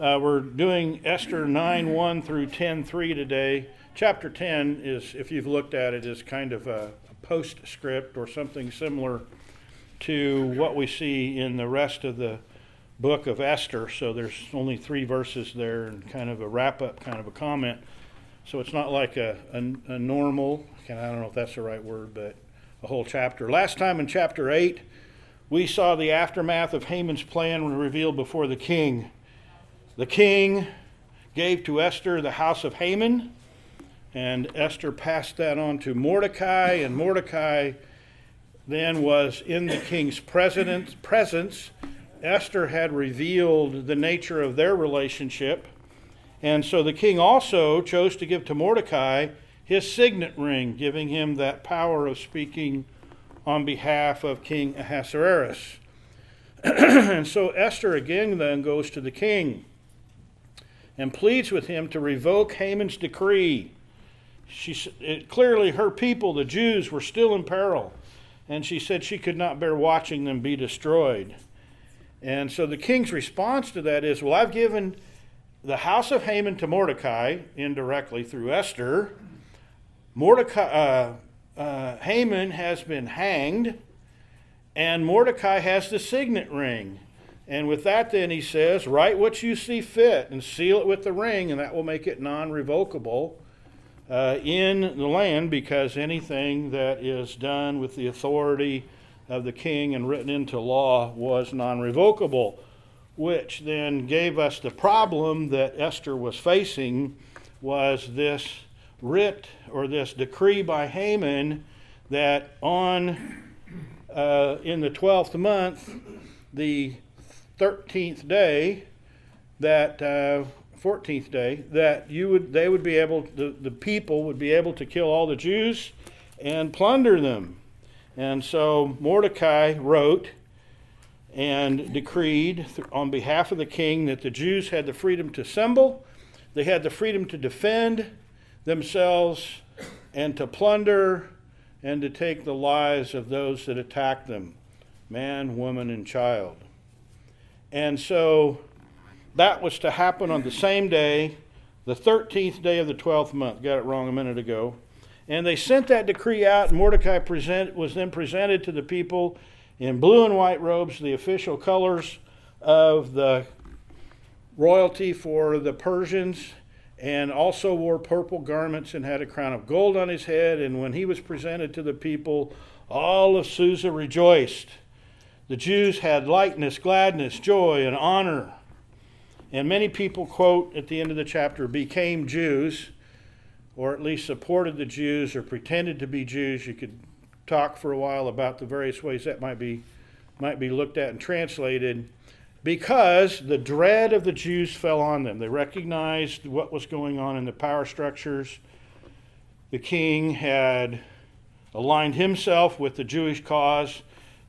Uh, we're doing Esther 9 1 through 10 3 today. Chapter 10 is, if you've looked at it, is kind of a, a postscript or something similar to what we see in the rest of the book of Esther. So there's only three verses there and kind of a wrap up, kind of a comment. So it's not like a, a, a normal, I don't know if that's the right word, but a whole chapter. Last time in chapter 8, we saw the aftermath of Haman's plan revealed before the king. The king gave to Esther the house of Haman, and Esther passed that on to Mordecai, and Mordecai then was in the king's presence. Esther had revealed the nature of their relationship, and so the king also chose to give to Mordecai his signet ring, giving him that power of speaking on behalf of King Ahasuerus. and so Esther again then goes to the king and pleads with him to revoke Haman's decree. She, it, clearly, her people, the Jews, were still in peril, and she said she could not bear watching them be destroyed. And so the king's response to that is, Well, I've given the house of Haman to Mordecai, indirectly through Esther. Mordecai, uh, uh, Haman has been hanged, and Mordecai has the signet ring. And with that, then he says, Write what you see fit and seal it with the ring, and that will make it non revocable uh, in the land because anything that is done with the authority of the king and written into law was non revocable, which then gave us the problem that Esther was facing was this writ or this decree by Haman that on uh, in the 12th month, the 13th day, that uh, 14th day, that you would they would be able the, the people would be able to kill all the Jews and plunder them. And so Mordecai wrote and decreed on behalf of the king that the Jews had the freedom to assemble, they had the freedom to defend, themselves and to plunder and to take the lives of those that attack them man, woman, and child. And so that was to happen on the same day, the 13th day of the 12th month. Got it wrong a minute ago. And they sent that decree out, Mordecai present, was then presented to the people in blue and white robes, the official colors of the royalty for the Persians and also wore purple garments and had a crown of gold on his head. And when he was presented to the people, all of Susa rejoiced. The Jews had lightness, gladness, joy, and honor. And many people quote at the end of the chapter, became Jews, or at least supported the Jews or pretended to be Jews. You could talk for a while about the various ways that might be, might be looked at and translated because the dread of the Jews fell on them. They recognized what was going on in the power structures. The king had aligned himself with the Jewish cause.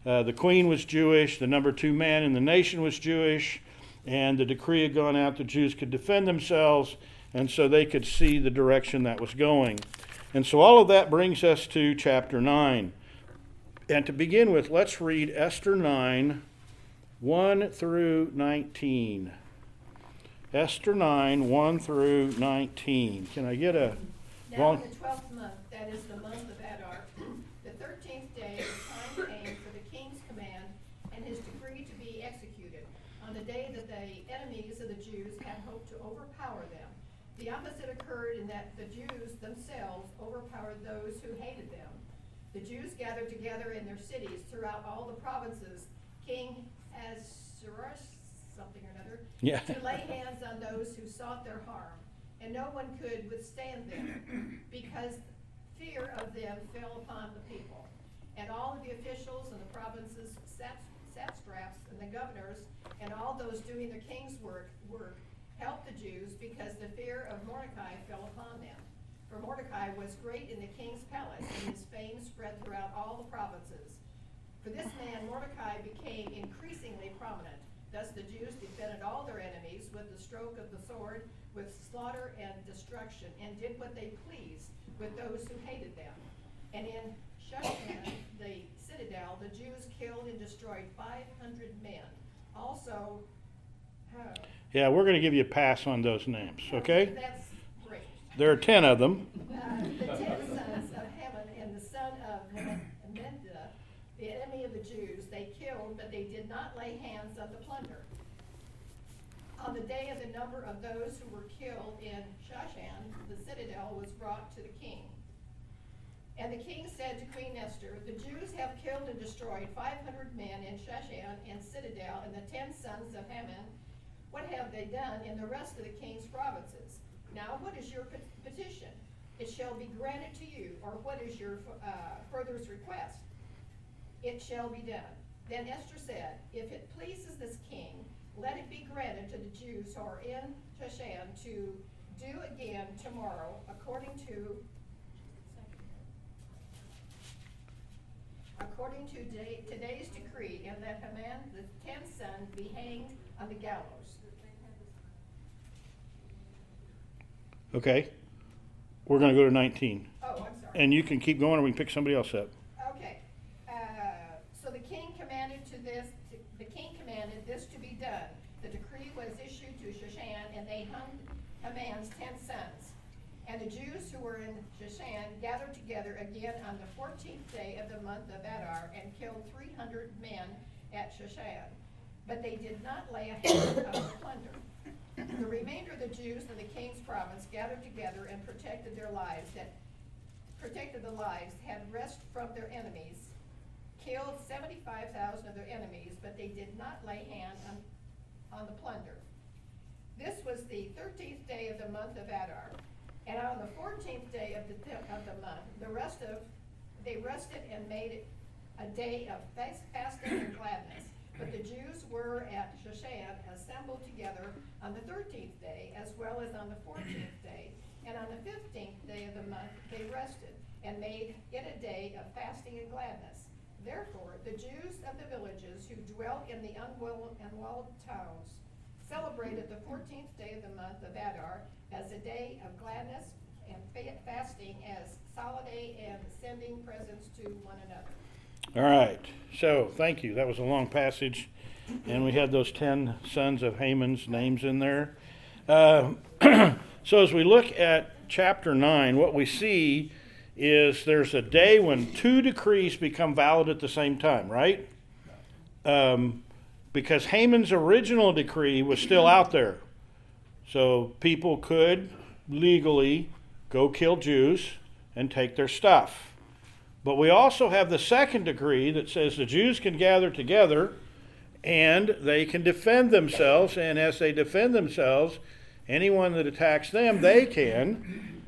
Uh, the queen was Jewish, the number two man in the nation was Jewish, and the decree had gone out the Jews could defend themselves, and so they could see the direction that was going. And so all of that brings us to chapter 9. And to begin with, let's read Esther 9 1 through 19. Esther 9, 1 through 19. Can I get a. Now, in the twelfth month, that is the month of Adar, the thirteenth day, the time came for the king's command and his decree to be executed, on the day that the enemies of the Jews had hoped to overpower them. The opposite occurred in that the Jews themselves overpowered those who hated them. The Jews gathered together in their cities throughout all the provinces. King Ahasuerus, something or another, Yeah. to lay hands on those who sought their harm. And no one could withstand them, because fear of them fell upon the people. And all of the officials and the provinces, satraps and the governors, and all those doing the king's work, work helped the Jews because the fear of Mordecai fell upon them. For Mordecai was great in the king's palace, and his fame spread throughout all the provinces. For this man Mordecai became increasingly prominent. Thus the Jews defended all their enemies with the stroke of the sword, with slaughter and destruction, and did what they pleased with those who hated them. And in Shushan, the citadel, the Jews killed and destroyed 500 men. Also, Yeah, we're going to give you a pass on those names, okay? That's. There are 10 of them. Uh, the ten sons of Haman and the son of Amminadab, the enemy of the Jews, they killed, but they did not lay hands on the plunder. On the day of the number of those who were killed in Shushan, the citadel was brought to the king. And the king said to Queen Esther, The Jews have killed and destroyed five hundred men in Shushan and citadel, and the ten sons of Haman. What have they done in the rest of the king's provinces? Now, what is your petition? It shall be granted to you, or what is your uh, furthest request? It shall be done. Then Esther said, If it pleases this king, let it be granted to the Jews who are in Shushan to do again tomorrow according to according to today- today's decree, and that Haman, the tenth son, be hanged on the gallows. Okay? We're going to go to 19. Oh, I'm sorry. And you can keep going or we can pick somebody else up. Okay, uh, so the king commanded to this, the king commanded this to be done. The decree was issued to Shushan, and they hung Haman's ten sons. And the Jews who were in Shushan gathered together again on the fourteenth day of the month of Adar, and killed three hundred men at Shushan. But they did not lay a hand on the plunder. The remainder of the Jews in the king's province gathered together and protected their lives, that protected the lives, had rest from their enemies, killed seventy-five thousand of their enemies, but they did not lay hand on, on the plunder. This was the thirteenth day of the month of Adar, and on the fourteenth day of the, of the month, the rest of, they rested and made it a day of fast- fasting and gladness. But the Jews were at Shushan assembled together on the thirteenth day, as well as on the fourteenth day. And on the fifteenth day of the month, they rested, and made it a day of fasting and gladness. Therefore, the Jews of the villages who dwelt in the unwalled, unwalled towns celebrated the fourteenth day of the month of Adar as a day of gladness and fasting as holiday and sending presents to one another. All right. So, thank you. That was a long passage. And we had those 10 sons of Haman's names in there. Uh, so, as we look at chapter 9, what we see is there's a day when two decrees become valid at the same time, right? Um, because Haman's original decree was still out there. So, people could legally go kill Jews and take their stuff. But we also have the second decree that says the Jews can gather together and they can defend themselves. And as they defend themselves, anyone that attacks them, they can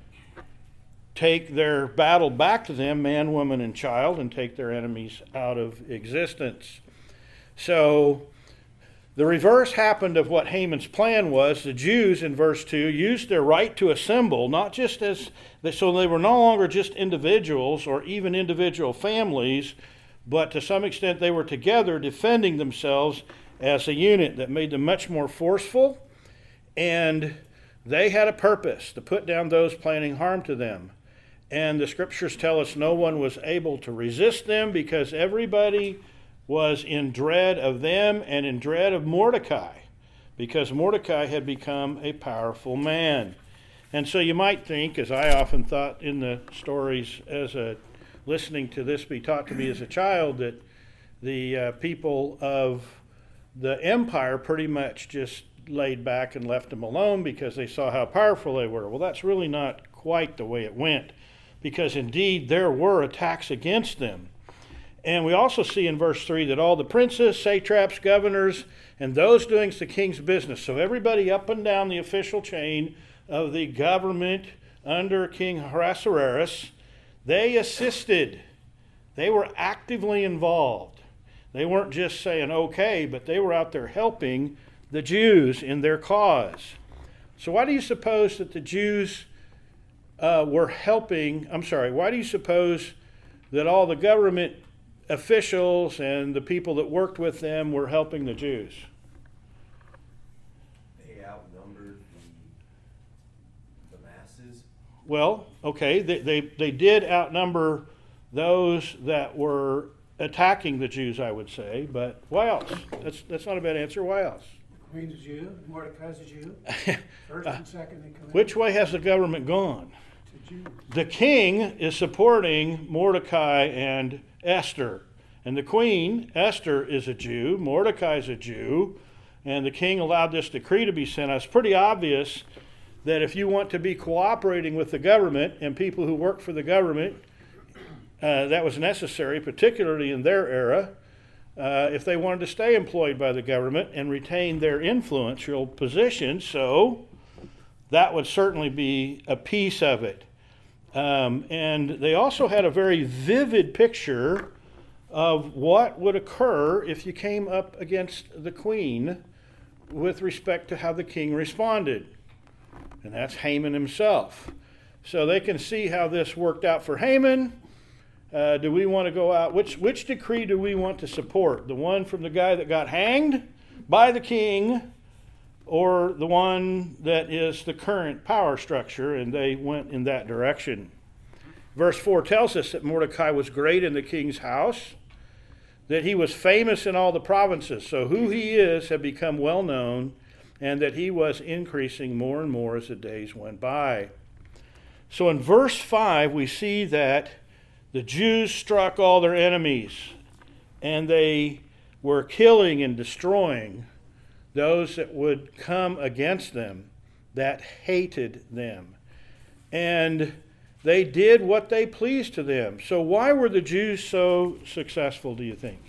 take their battle back to them, man, woman, and child, and take their enemies out of existence. So the reverse happened of what Haman's plan was. The Jews, in verse 2, used their right to assemble, not just as, so they were no longer just individuals or even individual families, but to some extent they were together defending themselves as a unit that made them much more forceful. And they had a purpose to put down those planning harm to them. And the scriptures tell us no one was able to resist them because everybody was in dread of them and in dread of Mordecai, because Mordecai had become a powerful man. And so you might think, as I often thought in the stories as a listening to this be taught to me as a child, that the uh, people of the empire pretty much just laid back and left them alone because they saw how powerful they were. Well, that's really not quite the way it went, because indeed there were attacks against them. And we also see in verse 3 that all the princes, satraps, governors, and those doing the king's business, so everybody up and down the official chain of the government under King Ahasuerus, they assisted. They were actively involved. They weren't just saying okay, but they were out there helping the Jews in their cause. So, why do you suppose that the Jews uh, were helping? I'm sorry, why do you suppose that all the government officials and the people that worked with them were helping the Jews? They outnumbered the, the masses. Well, okay, they, they, they did outnumber those that were attacking the Jews, I would say, but why else? That's, that's not a bad answer. Why else? Queen's a Jew, Mordecai's a Jew, first and second in command Which way has the government gone? to Jews. The king is supporting Mordecai and Esther. And the queen, Esther, is a Jew, Mordecai is a Jew, and the king allowed this decree to be sent out. It's pretty obvious that if you want to be cooperating with the government and people who work for the government, uh, that was necessary, particularly in their era, uh, if they wanted to stay employed by the government and retain their influential position. So that would certainly be a piece of it. Um, and they also had a very vivid picture of what would occur if you came up against the queen with respect to how the king responded. And that's Haman himself. So they can see how this worked out for Haman. Uh, do we want to go out? Which, which decree do we want to support? The one from the guy that got hanged by the king, or the one that is the current power structure? And they went in that direction. Verse 4 tells us that Mordecai was great in the king's house, that he was famous in all the provinces. So, who he is had become well known, and that he was increasing more and more as the days went by. So, in verse 5, we see that the Jews struck all their enemies, and they were killing and destroying those that would come against them, that hated them. And they did what they pleased to them. So, why were the Jews so successful, do you think?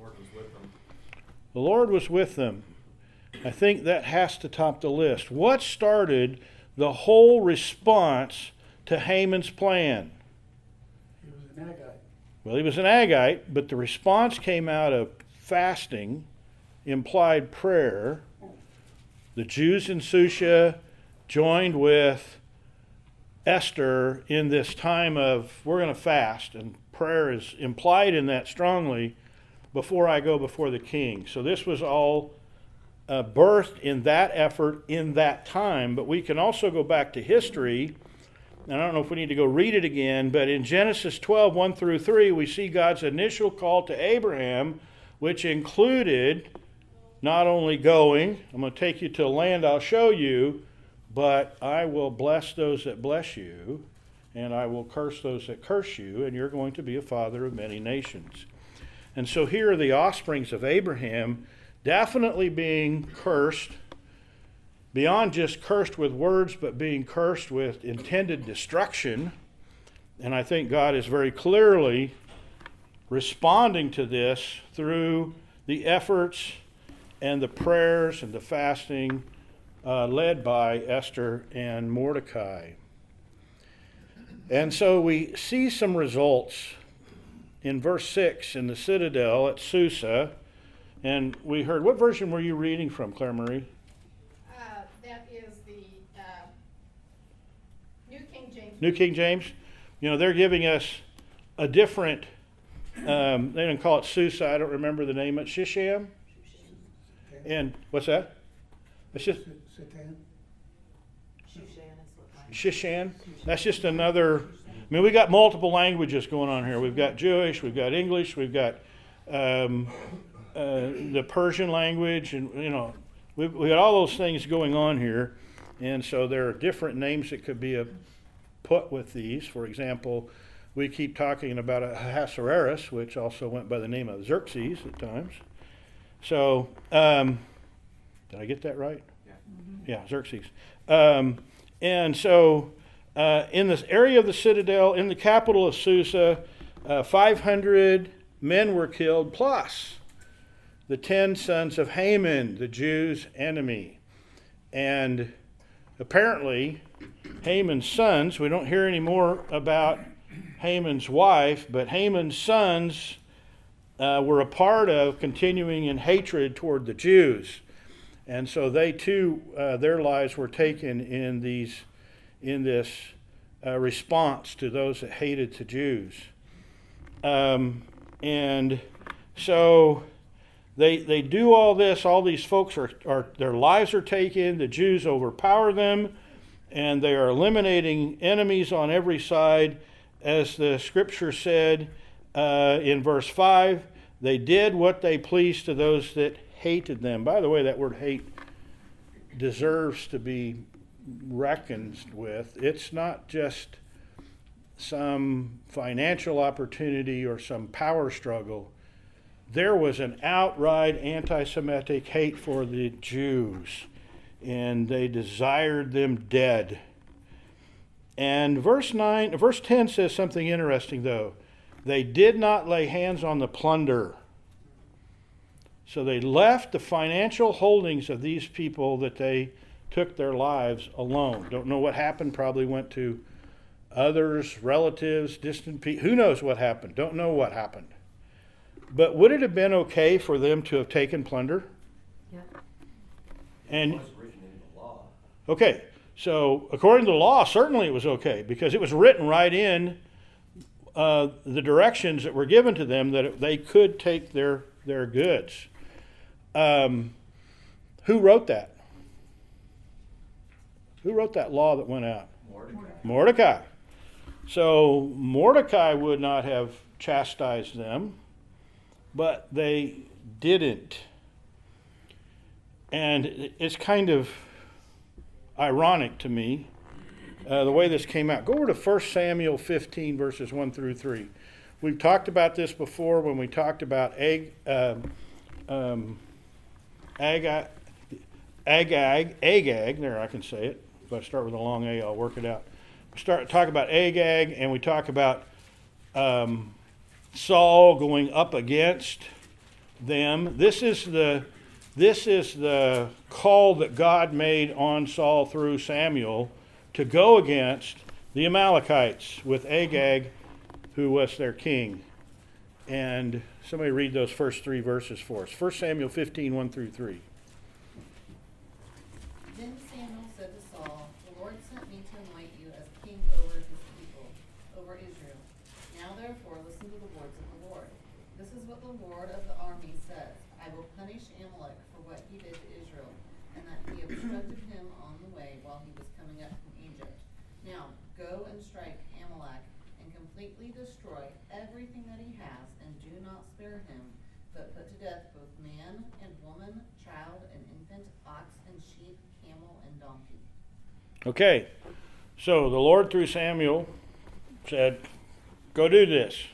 Lord was with them. The Lord was with them. I think that has to top the list. What started the whole response to Haman's plan? He was an Agite. Well, he was an Agite, but the response came out of fasting, implied prayer. The Jews in Susha joined with Esther in this time of we're going to fast, and prayer is implied in that strongly before I go before the king. So this was all uh, birthed in that effort in that time, but we can also go back to history. And I don't know if we need to go read it again, but in Genesis 12, 1 through 3, we see God's initial call to Abraham, which included not only going, I'm going to take you to a land I'll show you, but I will bless those that bless you, and I will curse those that curse you, and you're going to be a father of many nations. And so here are the offsprings of Abraham definitely being cursed, beyond just cursed with words, but being cursed with intended destruction. And I think God is very clearly responding to this through the efforts and the prayers and the fasting uh, led by Esther and Mordecai. And so we see some results in verse 6 in the citadel at Susa. And we heard, what version were you reading from, Claire Marie? Uh, that is the, uh, New King James. New King James? You know, they're giving us a different, um, they didn't call it Susa, I don't remember the name, it's Shisham? And what's that? It's just Satan. Shishan. That's just another. I mean, we got multiple languages going on here. We've got Jewish, we've got English, we've got um, uh, the Persian language, and you know, we've, we got all those things going on here. And so there are different names that could be a, put with these. For example, we keep talking about Ahasuerus, which also went by the name of Xerxes at times. So, um, did I get that right? Yeah. Yeah, Xerxes. Um, and so, uh, in this area of the citadel, in the capital of Susa, uh, 500 men were killed, plus the 10 sons of Haman, the Jews' enemy. And apparently, Haman's sons, we don't hear any more about Haman's wife, but Haman's sons uh, were a part of continuing in hatred toward the Jews. And so they too, uh, their lives were taken in these, in this uh, response to those that hated the Jews. Um, and so they they do all this. All these folks are, are their lives are taken. The Jews overpower them, and they are eliminating enemies on every side, as the scripture said uh, in verse five. They did what they pleased to those that hated them. By the way, that word hate deserves to be reckoned with. It's not just some financial opportunity or some power struggle. There was an outright anti Semitic hate for the Jews, and they desired them dead. And verse 9, verse 10 says something interesting though. They did not lay hands on the plunder. So they left the financial holdings of these people that they took their lives alone. Don't know what happened, probably went to others, relatives, distant people. Who knows what happened? Don't know what happened. But would it have been okay for them to have taken plunder? Yeah. And It was written into the law. Okay, so according to the law, certainly it was okay because it was written right in uh, the directions that were given to them that they could take their their goods. Um, who wrote that? Who wrote that law that went out? Mordecai. Mordecai. So Mordecai would not have chastised them, but they didn't. And it's kind of ironic to me uh, the way this came out. Go over to 1 Samuel 15, verses 1 through 3. We've talked about this before when we talked about Ag, um, um, Agag, Agag, Agag, there I can say it. If I start with a long A, I'll work it out. We start talk about Agag, and we talk about um, Saul going up against them. This is the this is the call that God made on Saul through Samuel to go against the Amalekites with Agag, who was their king. And somebody read those first three verses for us. 1 Samuel 15, 1 through 3. Then Samuel said to Saul, The Lord sent me to anoint you as king over his people, over Israel. Now therefore listen to the words of the Lord. This is what the Lord of the army says, I will punish Amalek for what he did to Israel, and that he obstructed him on the way while he was coming up from Egypt. Now go and strike Amalek, and completely destroy everything that he has, and do not spare him, but put to death both man and woman, child and infant, ox and sheep, camel and donkey. Okay, so the Lord through Samuel said, Go do this.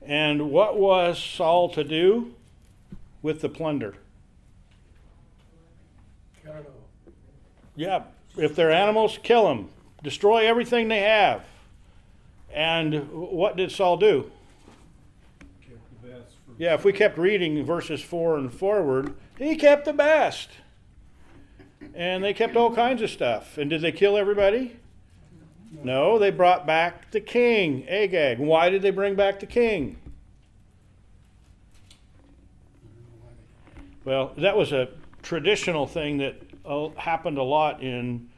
And what was Saul to do with the plunder? Kill it all. Yeah, if they're animals, kill them. Destroy everything they have. And what did Saul do? Yeah, if we kept reading verses 4 and forward, he kept the best. And they kept all kinds of stuff. And did they kill everybody? No, they brought back the king, Agag. Why did they bring back the king? Well, that was a traditional thing that uh, happened a lot in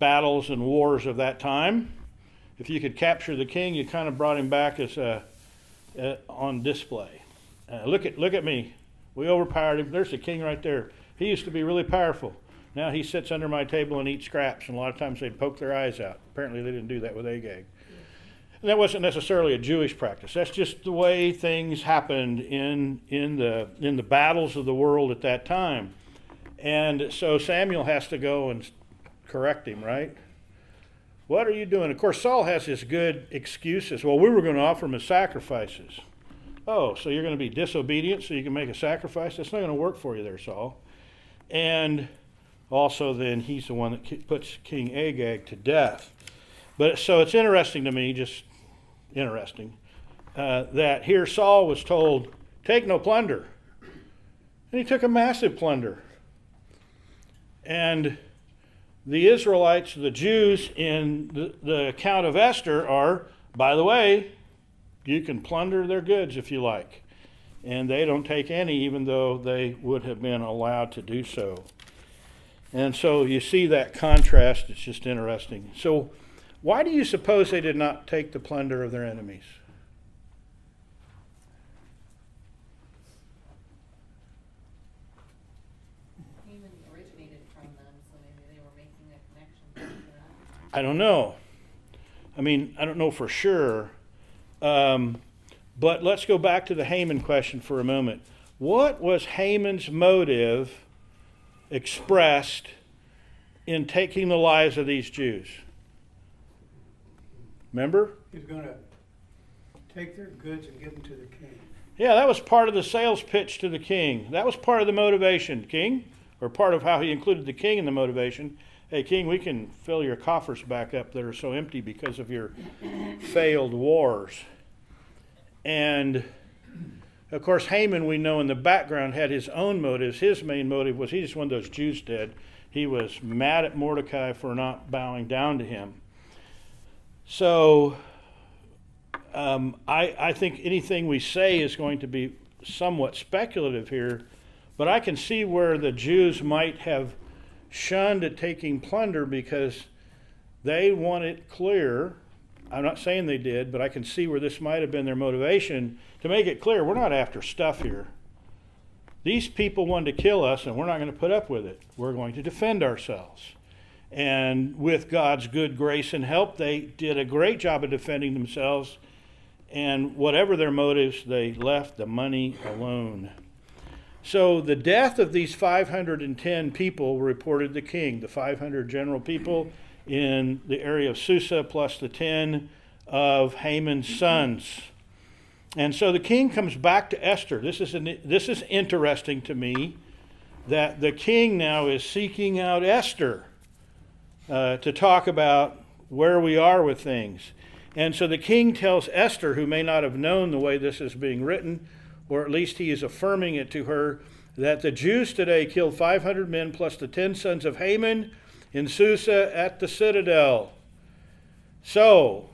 battles and wars of that time. If you could capture the king, you kind of brought him back as a, uh, on display. Uh, look at look at me. We overpowered him. There's the king right there. He used to be really powerful. Now he sits under my table and eats scraps, and a lot of times they'd poke their eyes out. Apparently, they didn't do that with Agag. And that wasn't necessarily a Jewish practice. That's just the way things happened in in the in the battles of the world at that time. And so Samuel has to go and correct him, right? What are you doing? Of course, Saul has his good excuses. Well, we were going to offer him as sacrifices. Oh, so you're going to be disobedient so you can make a sacrifice? That's not going to work for you there, Saul. And also, then he's the one that puts King Agag to death. But so it's interesting to me, just interesting, uh, that here Saul was told, take no plunder. And he took a massive plunder. And the Israelites, the Jews in the, the account of Esther are, by the way, you can plunder their goods if you like. And they don't take any, even though they would have been allowed to do so. And so you see that contrast, it's just interesting. So, why do you suppose they did not take the plunder of their enemies? Haman originated from them, so maybe they were making a connection. I don't know. I mean, I don't know for sure. Um, But let's go back to the Haman question for a moment. What was Haman's motive expressed in taking the lives of these Jews? Remember? He's gonna take their goods and give them to the king. Yeah, that was part of the sales pitch to the king. That was part of the motivation, king, or part of how he included the king in the motivation. Hey, king, we can fill your coffers back up that are so empty because of your failed wars. And of course, Haman, we know in the background, had his own motives. His main motive was he just wanted those Jews dead. He was mad at Mordecai for not bowing down to him. So um, I, I think anything we say is going to be somewhat speculative here, but I can see where the Jews might have shunned at taking plunder because they want it clear. I'm not saying they did, but I can see where this might have been their motivation to make it clear we're not after stuff here. These people wanted to kill us, and we're not going to put up with it. We're going to defend ourselves. And with God's good grace and help, they did a great job of defending themselves. And whatever their motives, they left the money alone. So the death of these 510 people reported the king, the 500 general people in the area of Susa, plus the 10 of Haman's sons. And so the king comes back to Esther. This is, an, this is interesting to me that the king now is seeking out Esther uh, to talk about where we are with things. And so the king tells Esther, who may not have known the way this is being written, or at least he is affirming it to her, that the Jews today killed 500 men plus the 10 sons of Haman in Susa at the citadel. So,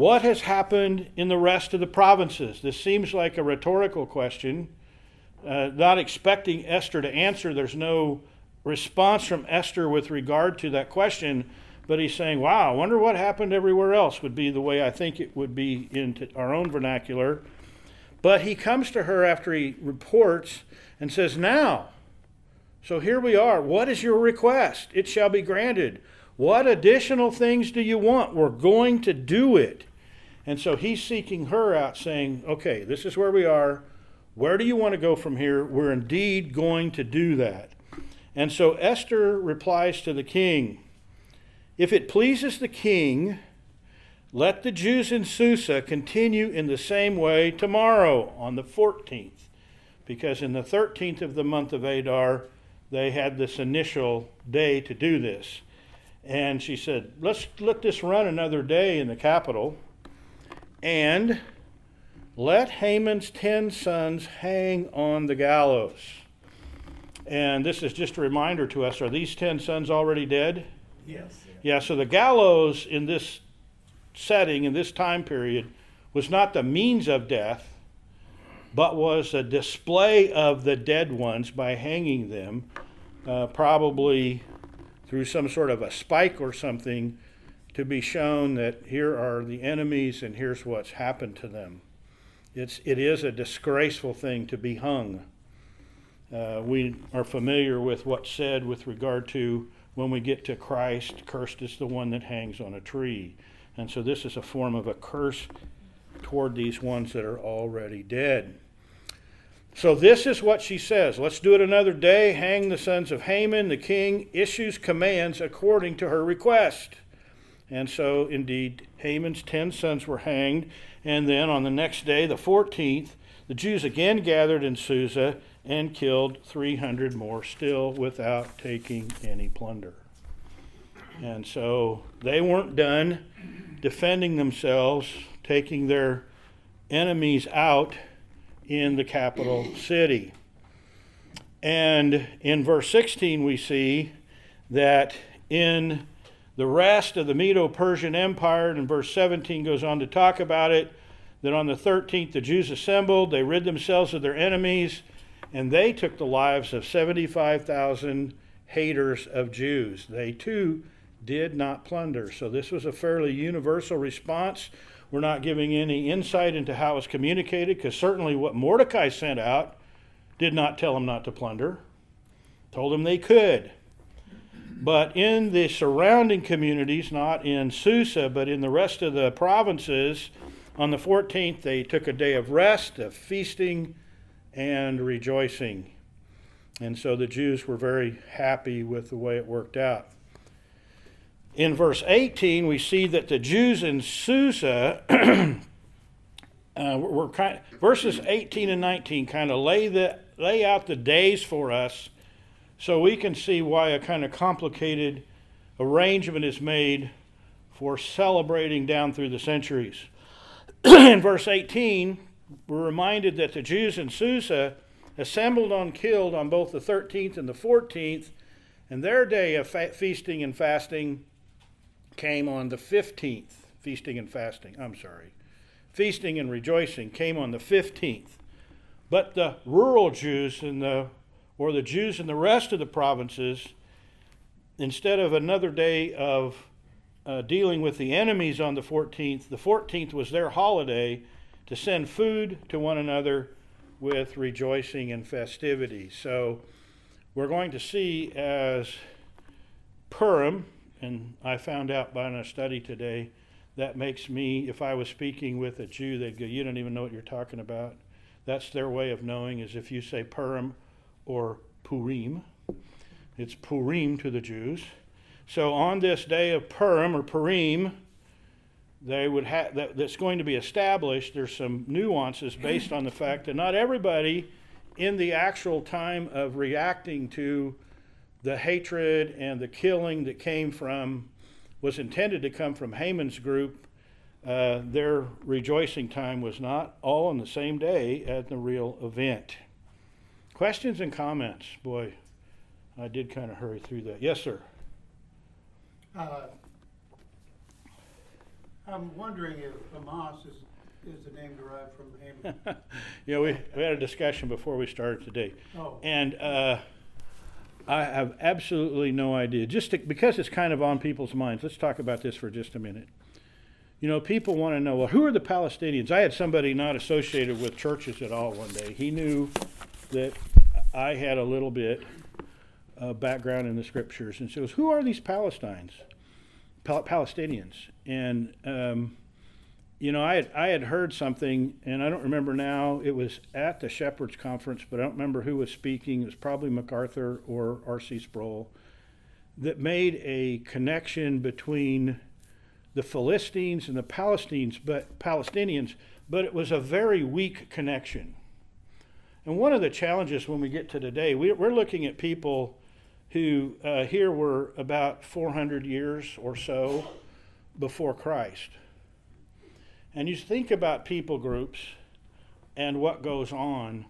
what has happened in the rest of the provinces? This seems like a rhetorical question. Uh, not expecting Esther to answer, there's no response from Esther with regard to that question, but he's saying, Wow, I wonder what happened everywhere else, would be the way I think it would be in our own vernacular. But he comes to her after he reports and says, Now, so here we are. What is your request? It shall be granted. What additional things do you want? We're going to do it. And so he's seeking her out, saying, Okay, this is where we are. Where do you want to go from here? We're indeed going to do that. And so Esther replies to the king If it pleases the king, let the Jews in Susa continue in the same way tomorrow on the 14th, because in the 13th of the month of Adar, they had this initial day to do this. And she said, Let's let this run another day in the capital, and let Haman's ten sons hang on the gallows. And this is just a reminder to us are these 10 sons already dead? Yes. Yeah, so the gallows in this setting, in this time period, was not the means of death, but was a display of the dead ones by hanging them, uh, probably through some sort of a spike or something, to be shown that here are the enemies and here's what's happened to them. It's, it is a disgraceful thing to be hung. Uh, we are familiar with what's said with regard to when we get to Christ, cursed is the one that hangs on a tree. And so this is a form of a curse toward these ones that are already dead. So this is what she says. Let's do it another day. Hang the sons of Haman. The king issues commands according to her request. And so, indeed, Haman's ten sons were hanged. And then on the next day, the 14th, the Jews again gathered in Susa and killed 300 more still without taking any plunder. And so they weren't done defending themselves, taking their enemies out in the capital city. And in verse 16, we see that in the rest of the Medo Persian Empire, and verse 17 goes on to talk about it, that on the 13th the Jews assembled, they rid themselves of their enemies, and they took the lives of 75,000 haters of Jews. They too did not plunder. So this was a fairly universal response. We're not giving any insight into how it was communicated because certainly what Mordecai sent out did not tell them not to plunder, told them they could. But in the surrounding communities, not in Susa, but in the rest of the provinces, On the 14th, they took a day of rest, of feasting, and rejoicing. And so the Jews were very happy with the way it worked out. In verse 18, we see that the Jews in Susa, uh, were kind, verses 18 and 19 kind of lay, the, lay out the days for us so we can see why a kind of complicated arrangement is made for celebrating down through the centuries. in verse 18, we're reminded that the Jews in Susa assembled on killed on both the 13th and the 14th, and their day of fa- feasting and fasting came on the 15th. Feasting and fasting, I'm sorry. Feasting and rejoicing came on the 15th. But the rural Jews in the or the Jews in the rest of the provinces, instead of another day of uh, dealing with the enemies on the 14th, the 14th was their holiday to send food to one another with rejoicing and festivity. So we're going to see as Purim, and I found out by a study today, that makes me, if I was speaking with a Jew, they'd go, You don't even know what you're talking about. That's their way of knowing, is if you say Purim or Purim. It's Purim to the Jews. So on this day of Purim or Purim, they would have that, that's going to be established. There's some nuances based on the fact that not everybody, in the actual time of reacting to the hatred and the killing that came from, was intended to come from Haman's group. Uh, their rejoicing time was not all on the same day at the real event. Questions and comments? Boy, I did kind of hurry through that. Yes, sir. Uh, I'm wondering if Hamas is, is the name derived from Haman. yeah, we, we had a discussion before we started today. Oh, And uh, I have absolutely no idea. Just to, because it's kind of on people's minds, let's talk about this for just a minute. You know, people want to know, well, who are the Palestinians? I had somebody not associated with churches at all one day. He knew that I had a little bit of background in the scriptures and says, Who are these Palestinians? Pal- Palestinians. And, um, you know, I had, I had heard something, and I don't remember now. It was at the Shepherds Conference, but I don't remember who was speaking. It was probably MacArthur or R.C. Sproul that made a connection between the Philistines and the Palestinians, but Palestinians, but it was a very weak connection. And one of the challenges when we get to today, we, are looking at people who uh, here were about 400 years or so before Christ. And you think about people groups and what goes on,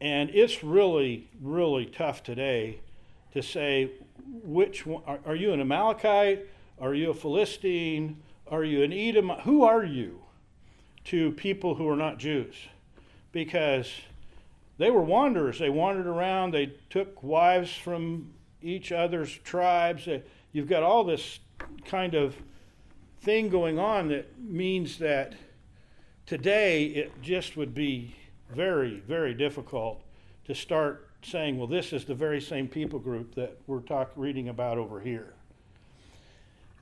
and it's really, really tough today to say which one are, are you an Amalekite? Are you a Philistine? Are you an Edomite? Who are you to people who are not Jews? Because they were wanderers. They wandered around. They took wives from each other's tribes. Uh, you've got all this kind of thing going on that means that today it just would be very, very difficult to start saying, well, this is the very same people group that we're talk, reading about over here.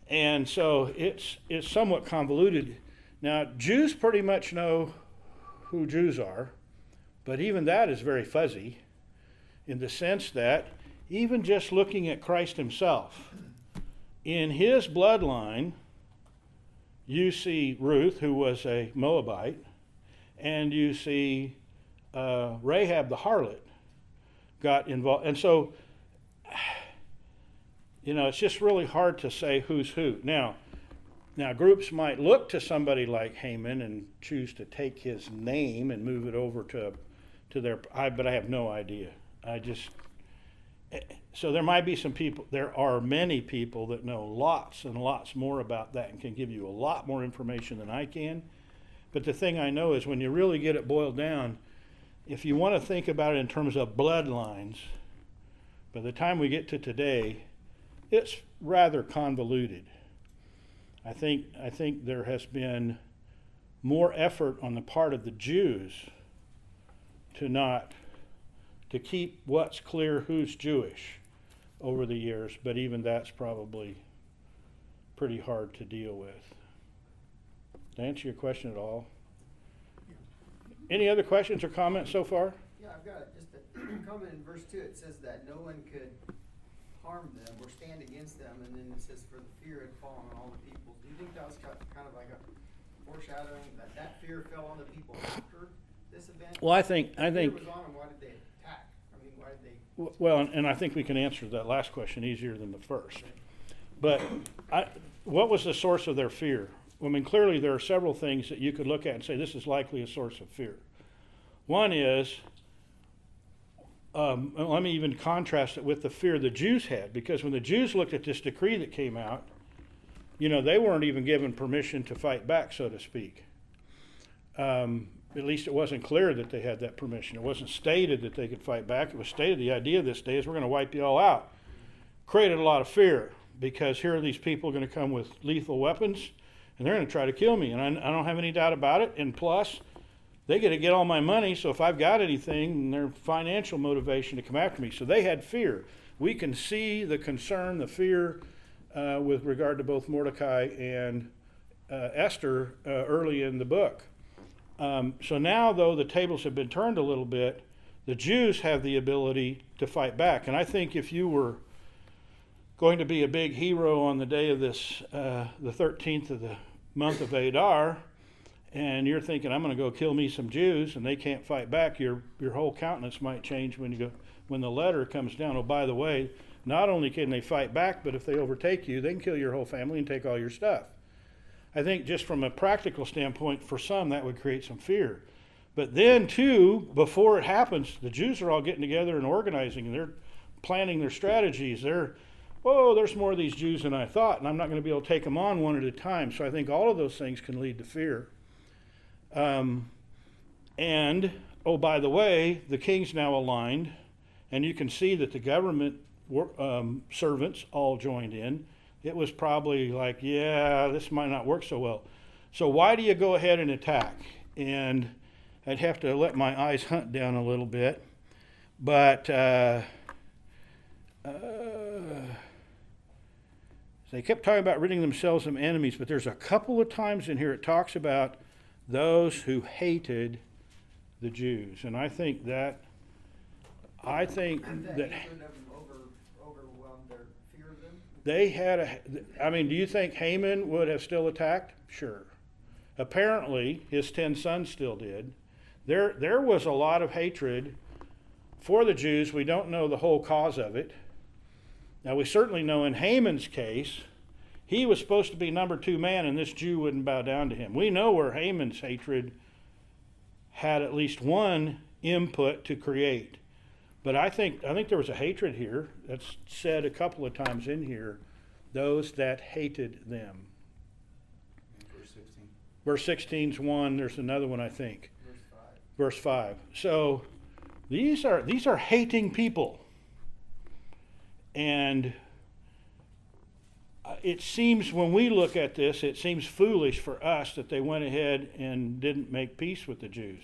And so it's, it's somewhat convoluted. Now, Jews pretty much know who Jews are. But even that is very fuzzy in the sense that even just looking at Christ himself, in his bloodline, you see Ruth, who was a Moabite, and you see uh, Rahab the harlot got involved. And so, you know, it's just really hard to say who's who. Now, now, groups might look to somebody like Haman and choose to take his name and move it over to to their, I, but I have no idea. I just, so there might be some people, there are many people that know lots and lots more about that and can give you a lot more information than I can. But the thing I know is when you really get it boiled down, if you want to think about it in terms of bloodlines, by the time we get to today, it's rather convoluted. I think, I think there has been more effort on the part of the Jews to not to keep what's clear who's Jewish over the years, but even that's probably pretty hard to deal with. To answer your question at all? Any other questions or comments so far? Yeah, I've got just a comment in verse two, it says that no one could harm them or stand against them, and then it says for the fear had fallen on all the people. Do you think that was kind of like a foreshadowing, that that fear fell on the people after this event? Well, I think, I think, Fear was on them, why did they attack? I mean, why did they? w- well, and I think we can answer that last question easier than the first. But I, what was the source of their fear? I mean, clearly there are several things that you could look at and say this is likely a source of fear. One is, um, and let me even contrast it with the fear the Jews had, because when the Jews looked at this decree that came out, you know, they weren't even given permission to fight back, so to speak. Um, at least it wasn't clear that they had that permission. It wasn't stated that they could fight back. It was stated the idea this day is we're going to wipe you all out. Created a lot of fear because here are these people going to come with lethal weapons and they're going to try to kill me. And I, I don't have any doubt about it. And plus, they get to get all my money. So if I've got anything, their financial motivation to come after me. So they had fear. We can see the concern, the fear uh, with regard to both Mordecai and uh, Esther uh, early in the book. Um, so now, though, the tables have been turned a little bit, the Jews have the ability to fight back. And I think if you were going to be a big hero on the day of this, uh, the 13th of the month of Adar, and you're thinking, I'm going to go kill me some Jews, and they can't fight back, your, your whole countenance might change when, you go, when the letter comes down. Oh, by the way, not only can they fight back, but if they overtake you, they can kill your whole family and take all your stuff. I think just from a practical standpoint, for some, that would create some fear. But then, too, before it happens, the Jews are all getting together and organizing, and they're planning their strategies. They're, oh, there's more of these Jews than I thought, and I'm not going to be able to take them on one at a time. So I think all of those things can lead to fear. Um, and, oh, by the way, the king's now aligned, and you can see that the government um, servants all joined in. It was probably like, yeah, this might not work so well. So why do you go ahead and attack? And I'd have to let my eyes hunt down a little bit. But uh, uh, they kept talking about ridding themselves of enemies, but there's a couple of times in here it talks about those who hated the Jews. And I think that, I think that that hatred of them over, overwhelmed their fear of them? They had a, I mean, do you think Haman would have still attacked? Sure. Apparently, his ten sons still did. There, there was a lot of hatred for the Jews. We don't know the whole cause of it. Now, we certainly know in Haman's case, he was supposed to be number two man, and this Jew wouldn't bow down to him. We know where Haman's hatred had at least one input to create. But I think I think there was a hatred here that's said a couple of times in here. Those that hated them. Verse sixteen. Verse 16 is one. There's another one I think. Verse five. Verse five. So these are these are hating people, and uh, it seems when we look at this, it seems foolish for us that they went ahead and didn't make peace with the Jews.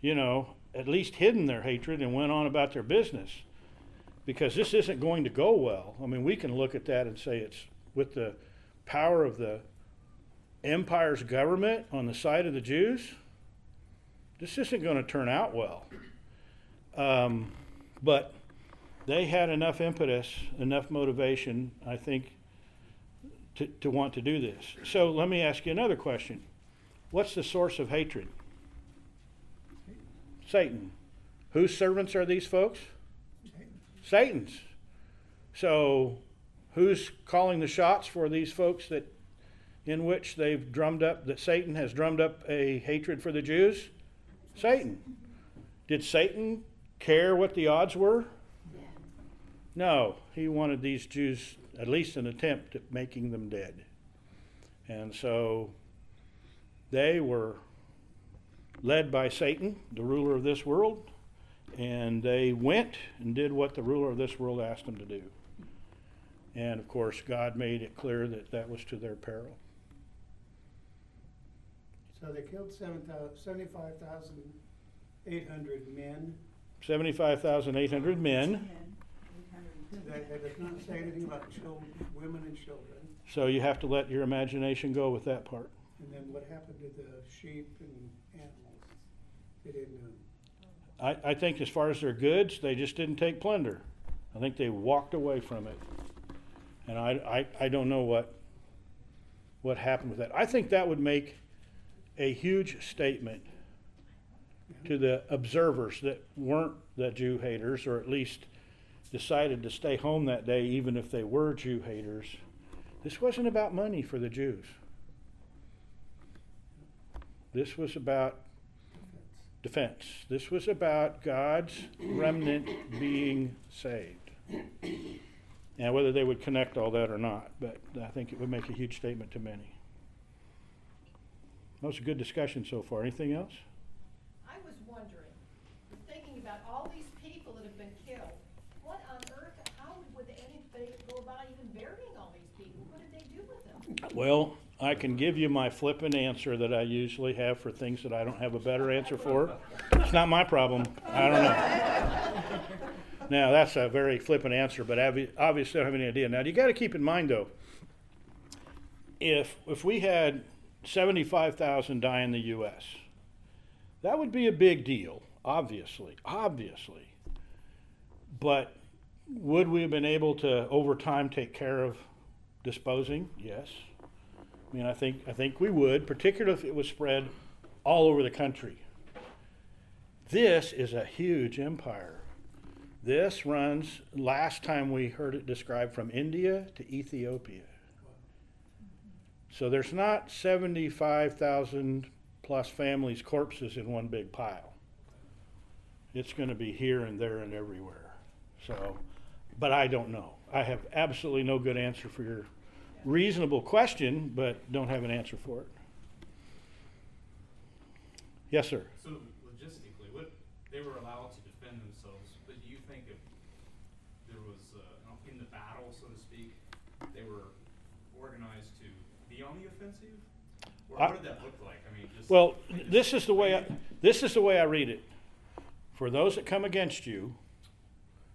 You know, at least hidden their hatred and went on about their business. Because this isn't going to go well. I mean, we can look at that and say it's with the power of the empire's government on the side of the Jews. This isn't going to turn out well. Um, but they had enough impetus, enough motivation, I think, to, to want to do this. So let me ask you another question. What's the source of hatred? Satan. Whose servants are these folks? Satan's. So who's calling the shots for these folks that in which they've drummed up that Satan has drummed up a hatred for the Jews? Satan. Did Satan care what the odds were? No, he wanted these Jews at least an attempt at making them dead. And so they were led by Satan, the ruler of this world, and they went and did what the ruler of this world asked them to do. And of course, God made it clear that that was to their peril. So they killed seven seventy-five thousand eight hundred men. 75,800 men. That, that does not say anything about children, women and children. So you have to let your imagination go with that part. And then what happened to the sheep and animals? They didn't, I, I think as far as their goods, they just didn't take plunder. I think they walked away from it. And I, I, I don't know what, what happened with that. I think that would make a huge statement to the observers that weren't the Jew haters, or at least decided to stay home that day, even if they were Jew haters. This wasn't about money for the Jews. This was about defense. This was about God's remnant being saved. And whether they would connect all that or not, but I think it would make a huge statement to many. That was a good discussion so far. Anything else? I was wondering, thinking about all these people that have been killed, what on earth, how would anybody go about even burying all these people? What did they do with them? Well, I can give you my flippant answer that I usually have for things that I don't have a better answer for. It's not my problem. I don't know. Now, that's a very flippant answer, but obvi- obviously I don't have any idea. Now, you got to keep in mind, though, if, if we had 75,000 die in the U.S., that would be a big deal, obviously, obviously. But would we have been able to, over time, take care of disposing? Yes. I mean, I think, I think we would, particularly if it was spread all over the country. This is a huge empire. This runs, last time we heard it described, from India to Ethiopia. So there's not 75,000 plus families' corpses in one big pile. It's going to be here and there and everywhere. So, but I don't know. I have absolutely no good answer for your reasonable question, but don't have an answer for it. Yes, sir. So logistically, what, they were allowed to defend themselves, but do you think if there was, uh, in the battle, so to speak, they were organized to be on the offensive? Or I- what did that look like? I mean, just. Well, just- this is the way I, this is the way I read it. For those that come against you,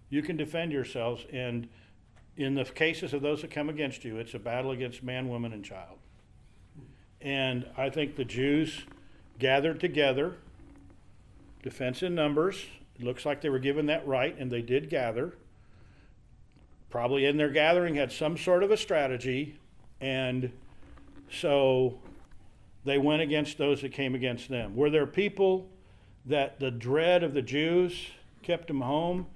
you can defend yourselves, and in the cases of those that come against you, it's a battle against man, woman, and child. And I think the Jews gathered together, defense in numbers. It looks like they were given that right, and they did gather. Probably in their gathering had some sort of a strategy, and so they went against those that came against them. Were there people that the dread of the Jews kept them home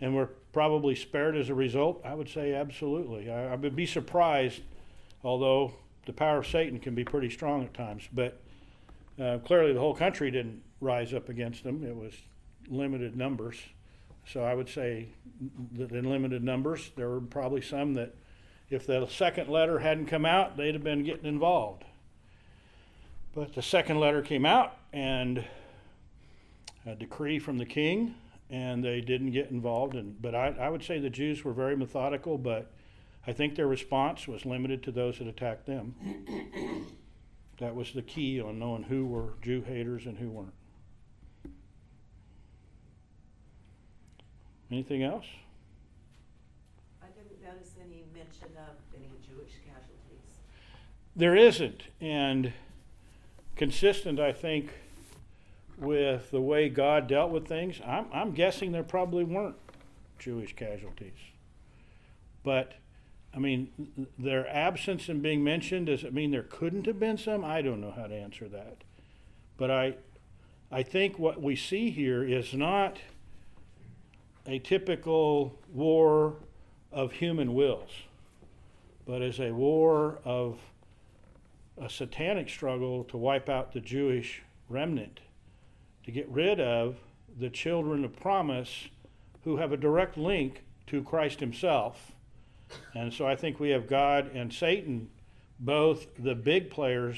and were probably spared as a result? I would say absolutely. I, I would be surprised, although the power of Satan can be pretty strong at times. But uh, clearly, the whole country didn't rise up against them, it was limited numbers. So I would say that in limited numbers, there were probably some that, if the second letter hadn't come out, they'd have been getting involved. But the second letter came out and a decree from the king, and they didn't get involved. And but I, I would say the Jews were very methodical, but I think their response was limited to those that attacked them. that was the key on knowing who were Jew haters and who weren't. Anything else? I didn't notice any mention of any Jewish casualties. There isn't, and consistent, I think, with the way God dealt with things. I'm, I'm guessing there probably weren't Jewish casualties, but I mean, their absence in being mentioned does it mean there couldn't have been some? I don't know how to answer that, but I, I think what we see here is not a typical war of human wills, but is a war of a satanic struggle to wipe out the Jewish remnant, to get rid of the children of promise who have a direct link to Christ Himself. And so I think we have God and Satan, both the big players,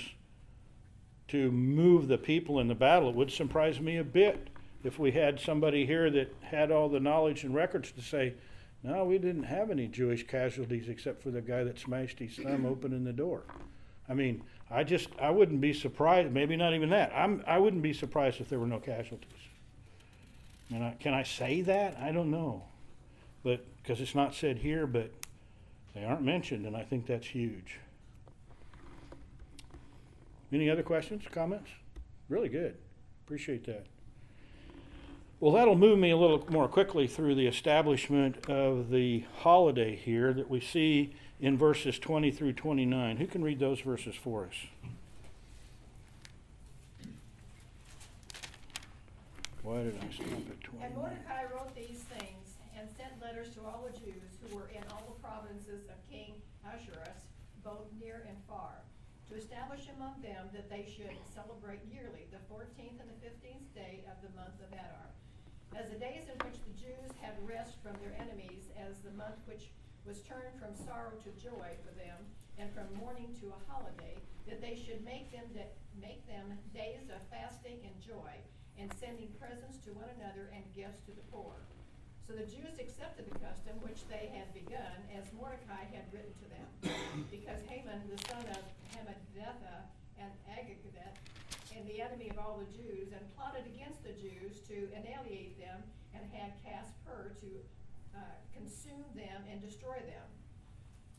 to move the people in the battle. It would surprise me a bit if we had somebody here that had all the knowledge and records to say, no, we didn't have any Jewish casualties except for the guy that smashed his thumb opening the door. I mean, I just I wouldn't be surprised. Maybe not even that. I'm I wouldn't be surprised if there were no casualties. And I, can I say that? I don't know, but because it's not said here, but they aren't mentioned, and I think that's huge. Any other questions, comments? Really good. Appreciate that. Well, that'll move me a little more quickly through the establishment of the holiday here that we see in verses 20 through 29. Who can read those verses for us? Why did I stop at 20? And Mordecai wrote these things and sent letters to all the Jews who were in all the provinces of King Ahasuerus, both near and far, to establish among them that they should celebrate yearly the fourteenth and the fifteenth day of the month of Adar, as the days in which the Jews had rest from their enemies, as the month which was turned from sorrow to joy for them, and from mourning to a holiday, that they should make them, da- make them days of fasting and joy, and sending presents to one another and gifts to the poor. So the Jews accepted the custom which they had begun, as Mordecai had written to them, because Haman, the son of Hammedatha and Agagabeth, and the enemy of all the Jews, and plotted against the Jews to annihilate them, and had cast Pur to uh, consume them and destroy them.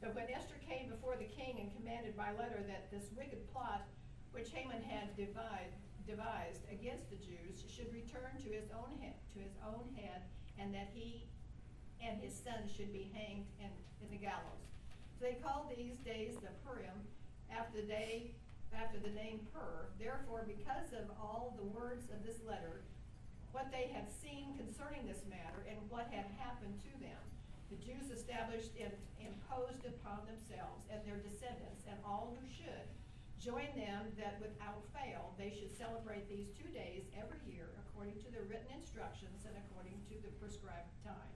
But when Esther came before the king and commanded by letter that this wicked plot which Haman had divide, devised against the Jews should return to his own head, to his own head, and that he and his sons should be hanged in, in the gallows. So they called these days the Purim, after the day, after the name Pur. Therefore, because of all the words of this letter, what they had seen concerning this matter and what had happened to them. The Jews established and imposed upon themselves and their descendants and all who should join them that without fail they should celebrate these two days every year according to the written instructions and according to the prescribed time.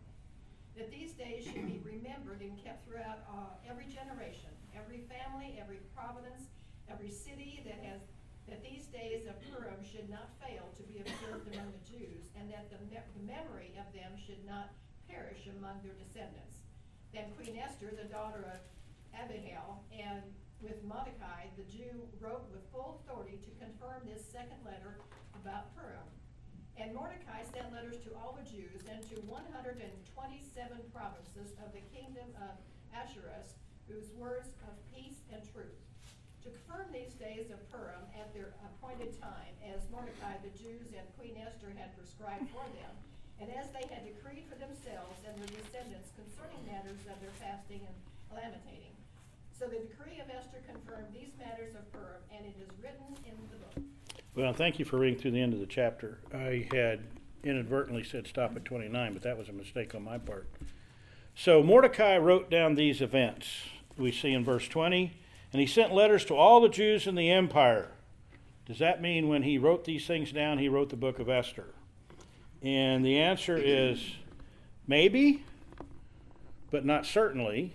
That these days should be remembered and kept throughout uh, every generation, every family, every providence, every city that has that these days of Purim should not fail to be observed among the Jews, and that the, me- the memory of them should not perish among their descendants. Then Queen Esther, the daughter of Abihail, and with Mordecai, the Jew, wrote with full authority to confirm this second letter about Purim. And Mordecai sent letters to all the Jews and to one hundred and twenty-seven provinces of the kingdom of Ahasuerus, whose words of peace and truth to confirm these days of Purim at their appointed time, as Mordecai, the Jews, and Queen Esther had prescribed for them, and as they had decreed for themselves and their descendants concerning matters of their fasting and lamentating. So the decree of Esther confirmed these matters of Purim, and it is written in the book. Well, thank you for reading through the end of the chapter. I had inadvertently said stop at 29, but that was a mistake on my part. So Mordecai wrote down these events we see in verse 20, and he sent letters to all the Jews in the empire. Does that mean when he wrote these things down, he wrote the book of Esther? And the answer is maybe, but not certainly.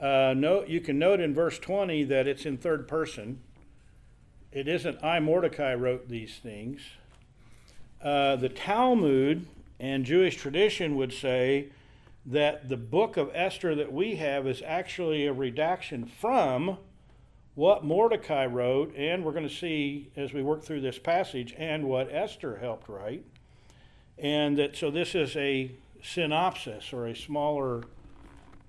Uh, note, you can note in verse 20 that it's in third person it isn't I, Mordecai, wrote these things. Uh, the Talmud and Jewish tradition would say that the book of Esther that we have is actually a redaction from what Mordecai wrote, and we're going to see as we work through this passage, and what Esther helped write. And that so this is a synopsis or a smaller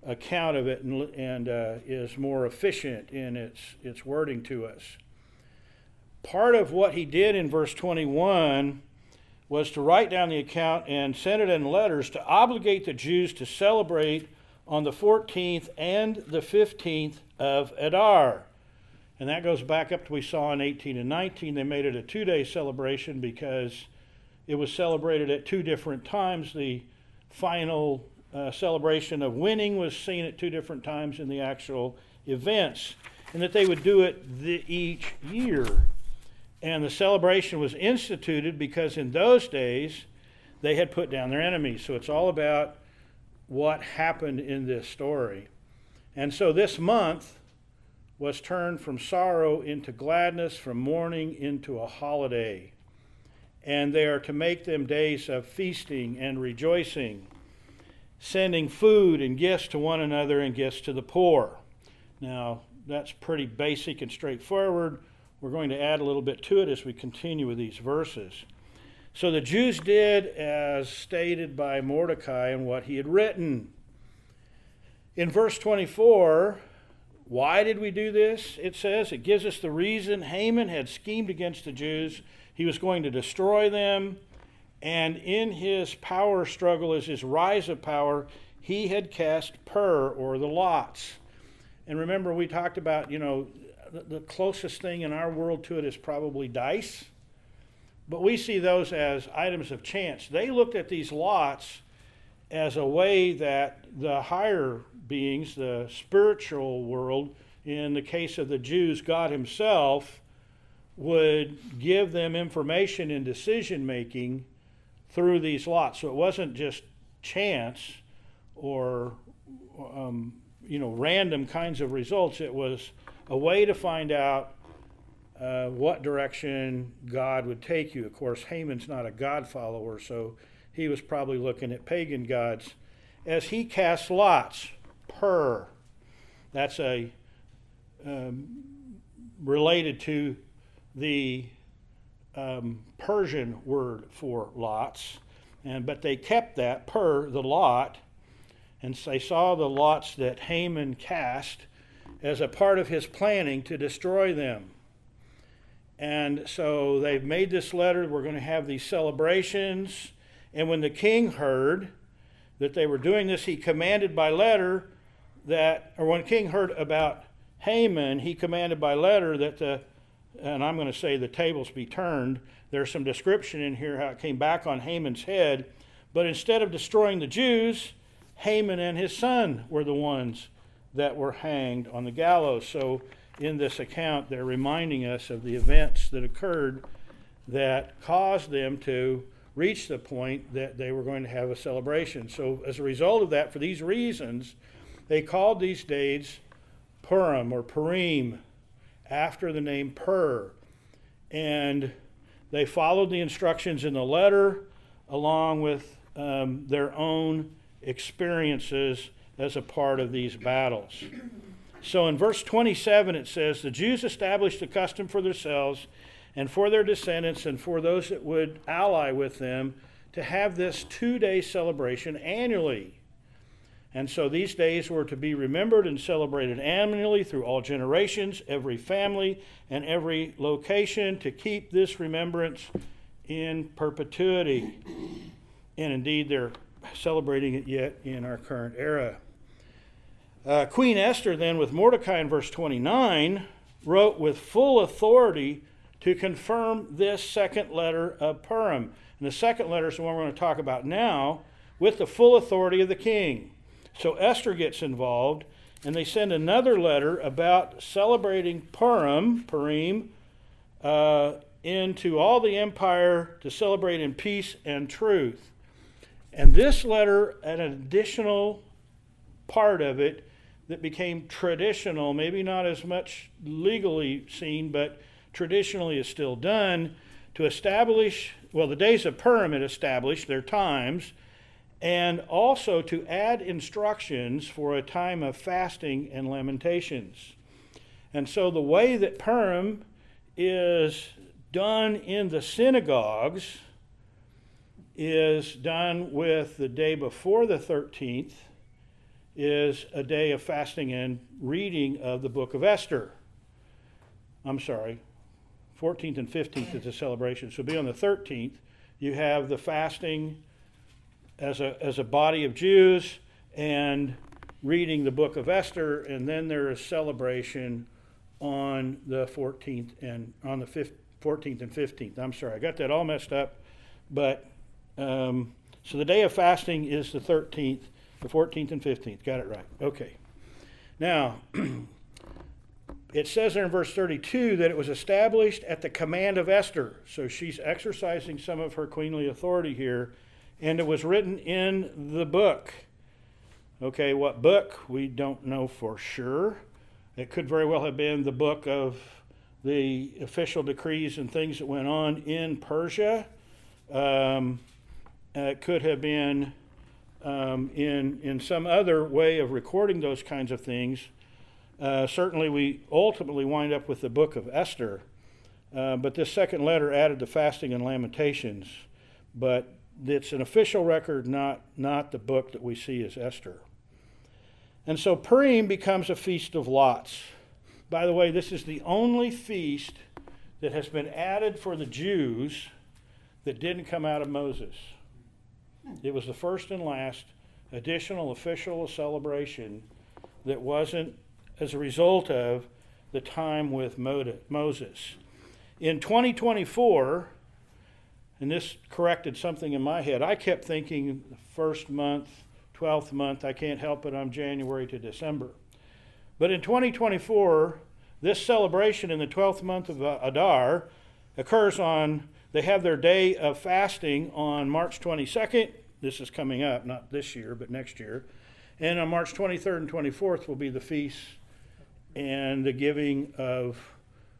account of it and, and uh, is more efficient in its, its wording to us part of what he did in verse 21 was to write down the account and send it in letters to obligate the Jews to celebrate on the 14th and the 15th of Adar. And that goes back up to we saw in 18 and 19. They made it a two day celebration because it was celebrated at two different times. The final uh, celebration of winning was seen at two different times in the actual events, and that they would do it the, each year. And the celebration was instituted because in those days they had put down their enemies. So it's all about what happened in this story. And so this month was turned from sorrow into gladness, from mourning into a holiday. And they are to make them days of feasting and rejoicing, sending food and gifts to one another and gifts to the poor. Now, that's pretty basic and straightforward. We're going to add a little bit to it as we continue with these verses. So the Jews did as stated by Mordecai and what he had written. In verse 24, Why did we do this? It says it gives us the reason Haman had schemed against the Jews. He was going to destroy them. And in his power struggle, as his rise of power, he had cast Pur, or the lots. And remember, we talked about, you know, the, the closest thing in our world to it is probably dice. But we see those as items of chance. They looked at these lots as a way that the higher beings, the spiritual world, in the case of the Jews, God Himself, would give them information in decision making through these lots. So it wasn't just chance or um, you know random kinds of results. It was a way to find out uh, what direction God would take you. Of course, Haman's not a God follower, so he was probably looking at pagan gods. As he cast lots, Pur, that's a um, related to the um, Persian word for lots, and but they kept that per the lot, and they saw the lots that Haman cast as a part of his planning to destroy them. And so they've made this letter. We're going to have these celebrations. And when the king heard that they were doing this, he commanded by letter that, or when king heard about Haman, he commanded by letter that the, and I'm going to say the tables be turned. There's some description in here how it came back on Haman's head. But instead of destroying the Jews, Haman and his son were the ones that were hanged on the gallows. So in this account, they're reminding us of the events that occurred that caused them to reach the point that they were going to have a celebration. So, as a result of that, for these reasons, they called these days Purim or Purim after the name Pur. And they followed the instructions in the letter along with um, their own experiences as a part of these battles. So in verse 27, it says, The Jews established a custom for themselves and for their descendants and for those that would ally with them to have this two day celebration annually. And so these days were to be remembered and celebrated annually through all generations, every family, and every location to keep this remembrance in perpetuity. And indeed, they're celebrating it yet in our current era. Uh, Queen Esther, then, with Mordecai in verse 29, wrote with full authority to confirm this second letter of Purim. And the second letter is the one we're going to talk about now, with the full authority of the king. So Esther gets involved, and they send another letter about celebrating Purim, Purim, uh, into all the empire to celebrate in peace and truth. And this letter, an additional part of it that became traditional, maybe not as much legally seen, but traditionally is still done, to establish, well, the days of Purim it established their times, and also to add instructions for a time of fasting and lamentations. And so the way that Purim is done in the synagogues is done with the day before the 13th is a day of fasting and reading of the book of Esther. I'm sorry, 14th and 15th is the celebration. So be on the 13th. You have the fasting as a, as a body of Jews and reading the book of Esther, and then there is celebration on the 14th and on the 15th, 14th and 15th. I'm sorry, I got that all messed up, but um, so the day of fasting is the 13th, the 14th and 15th. Got it right. Okay. Now, it says there in verse 32 that it was established at the command of Esther. So she's exercising some of her queenly authority here and it was written in the book. Okay, what book? We don't know for sure. It could very well have been the book of the official decrees and things that went on in Persia. Um, it could have been um, in, in some other way of recording those kinds of things. Uh, certainly, we ultimately wind up with the book of Esther, uh, but this second letter added the fasting and lamentations. But it's an official record, not, not the book that we see as Esther. And so Purim becomes a feast of lots. By the way, this is the only feast that has been added for the Jews that didn't come out of Moses. Hmm. It was the first and last additional official celebration that wasn't as a result of the time with Moses. In 2024, and this corrected something in my head, I kept thinking first month, 12th month, I can't help it, I'm January to December. But in 2024, this celebration in the 12th month of uh, Adar occurs on, they have their day of fasting on March 22nd. This is coming up, not this year, but next year. And on March 23rd and 24th will be the feast and the giving of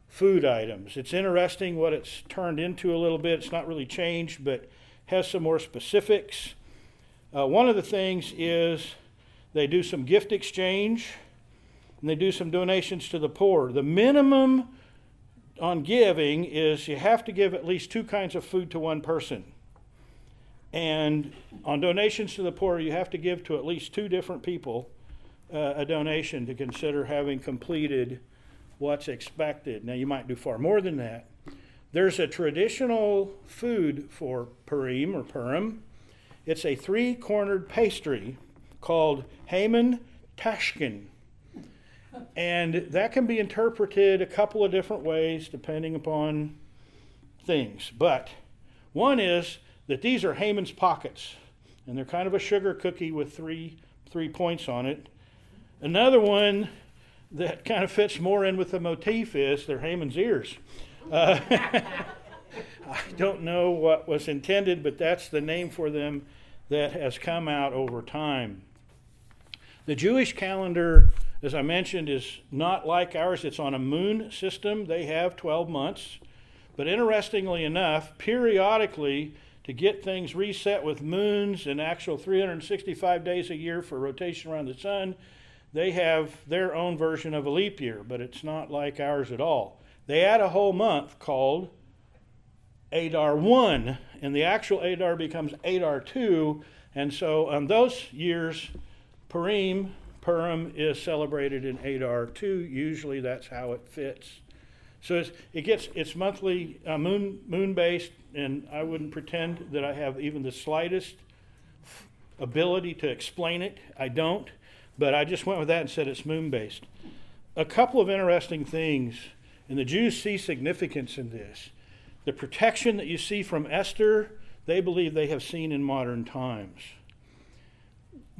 food items. It's interesting what it's turned into a little bit. It's not really changed, but has some more specifics. Uh, one of the things is they do some gift exchange and they do some donations to the poor. The minimum on giving is you have to give at least two kinds of food to one person. And on donations to the poor, you have to give to at least two different people uh, a donation to consider having completed what's expected. Now, you might do far more than that. There's a traditional food for Purim or Purim. It's a three cornered pastry called Haman Tashkin. And that can be interpreted a couple of different ways depending upon things. But one is that these are Haman's pockets, and they're kind of a sugar cookie with three three points on it. Another one that kind of fits more in with the motif is they're Haman's ears. Uh, I don't know what was intended, but that's the name for them that has come out over time. The Jewish calendar, as I mentioned, is not like ours. It's on a moon system. They have 12 months. But interestingly enough, periodically, to get things reset with moons and actual 365 days a year for rotation around the sun, they have their own version of a leap year, but it's not like ours at all. They add a whole month called Adar 1, and the actual Adar becomes Adar 2, and so on those years, Purim, Purim is celebrated in Adar 2. Usually that's how it fits. So it gets it's monthly uh, moon moon based, and I wouldn't pretend that I have even the slightest ability to explain it. I don't, but I just went with that and said it's moon based. A couple of interesting things, and the Jews see significance in this. The protection that you see from Esther, they believe they have seen in modern times.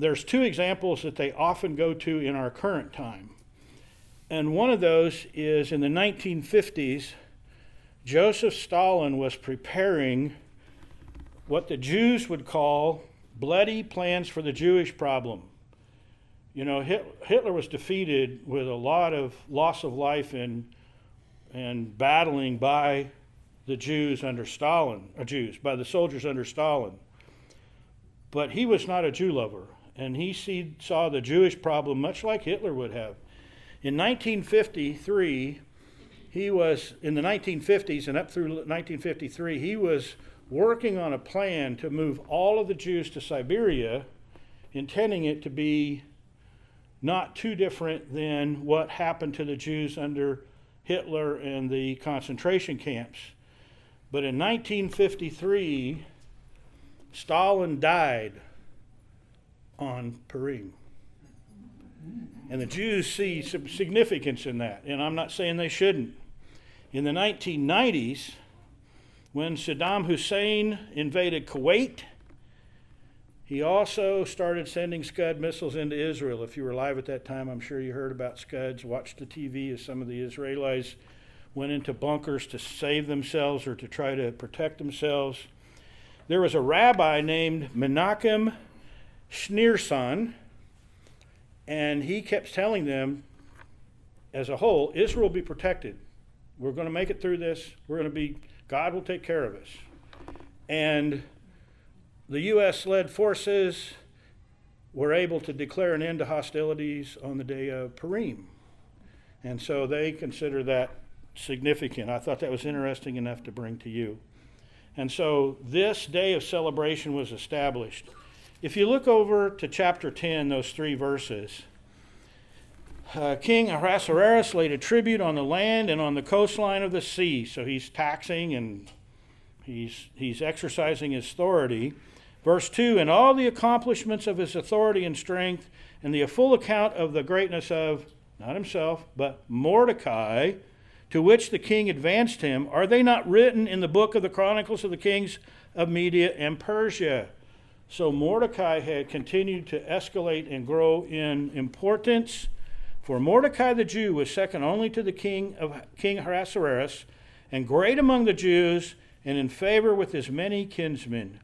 There's two examples that they often go to in our current time. And one of those is in the 1950s, Joseph Stalin was preparing what the Jews would call bloody plans for the Jewish problem. You know, Hitler was defeated with a lot of loss of life and, and battling by the Jews under Stalin, or uh, Jews, by the soldiers under Stalin. But he was not a Jew lover, and he see, saw the Jewish problem much like Hitler would have. In 1953, he was, in the 1950s and up through 1953, he was working on a plan to move all of the Jews to Siberia, intending it to be not too different than what happened to the Jews under Hitler and the concentration camps. But in 1953, Stalin died on Purim. And the Jews see some significance in that, and I'm not saying they shouldn't. In the 1990s, when Saddam Hussein invaded Kuwait, he also started sending Scud missiles into Israel. If you were alive at that time, I'm sure you heard about Scuds, watched the TV as some of the Israelis went into bunkers to save themselves or to try to protect themselves. There was a rabbi named Menachem Schneerson and he kept telling them, as a whole, Israel will be protected. We're going to make it through this. We're going to be, God will take care of us. And the U.S. led forces were able to declare an end to hostilities on the day of Purim. And so they consider that significant. I thought that was interesting enough to bring to you. And so this day of celebration was established. If you look over to chapter 10, those three verses, uh, King Ahasuerus laid a tribute on the land and on the coastline of the sea. So he's taxing and he's, he's exercising his authority. Verse 2 And all the accomplishments of his authority and strength, and the full account of the greatness of, not himself, but Mordecai, to which the king advanced him, are they not written in the book of the Chronicles of the Kings of Media and Persia? So Mordecai had continued to escalate and grow in importance. For Mordecai the Jew was second only to the king of King Ahasuerus, and great among the Jews, and in favor with his many kinsmen,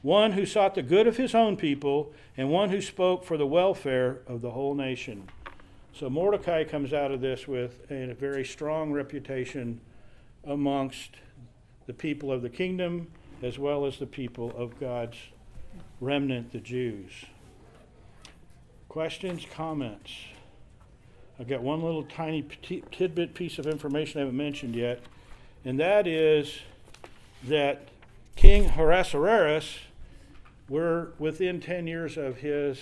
one who sought the good of his own people, and one who spoke for the welfare of the whole nation. So Mordecai comes out of this with a very strong reputation amongst the people of the kingdom, as well as the people of God's remnant, the Jews. Questions, comments? I've got one little tiny tidbit piece of information I haven't mentioned yet, and that is that King Ahasuerus, we're within 10 years of his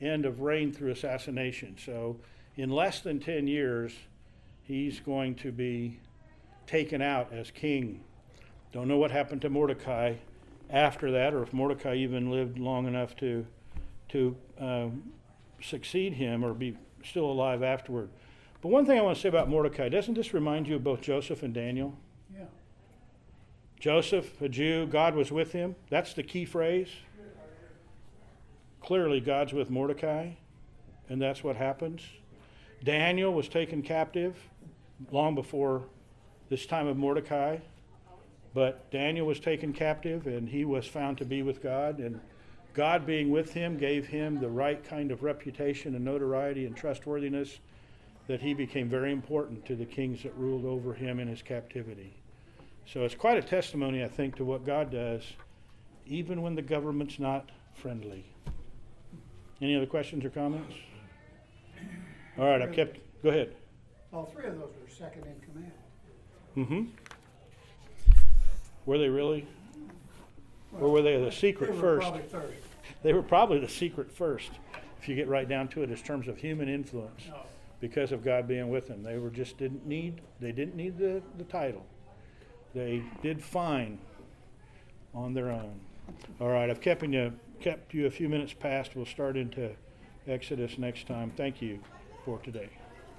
end of reign through assassination. So, in less than 10 years, he's going to be taken out as king. Don't know what happened to Mordecai after that, or if Mordecai even lived long enough to to um, succeed him or be still alive afterward. But one thing I want to say about Mordecai doesn't this remind you of both Joseph and Daniel? Yeah. Joseph, a Jew, God was with him. That's the key phrase. Clearly, God's with Mordecai, and that's what happens. Daniel was taken captive long before this time of Mordecai, but Daniel was taken captive and he was found to be with God, and God being with him gave him the right kind of reputation and notoriety and trustworthiness that he became very important to the kings that ruled over him in his captivity. So it's quite a testimony, I think, to what God does, even when the government's not friendly. Any other questions or comments? All right, I've kept. Go ahead. All three of those were second in command. Mm-hmm. Were they really? Or were they the secret They first? They were probably the secret first, if you get right down to it, in terms of human influence, No. because of God being with them. They were just didn't need. They didn't need the, the title. They did fine on their own. All right, I've kept you kept you a few minutes past. We'll start into Exodus next time. Thank you for today.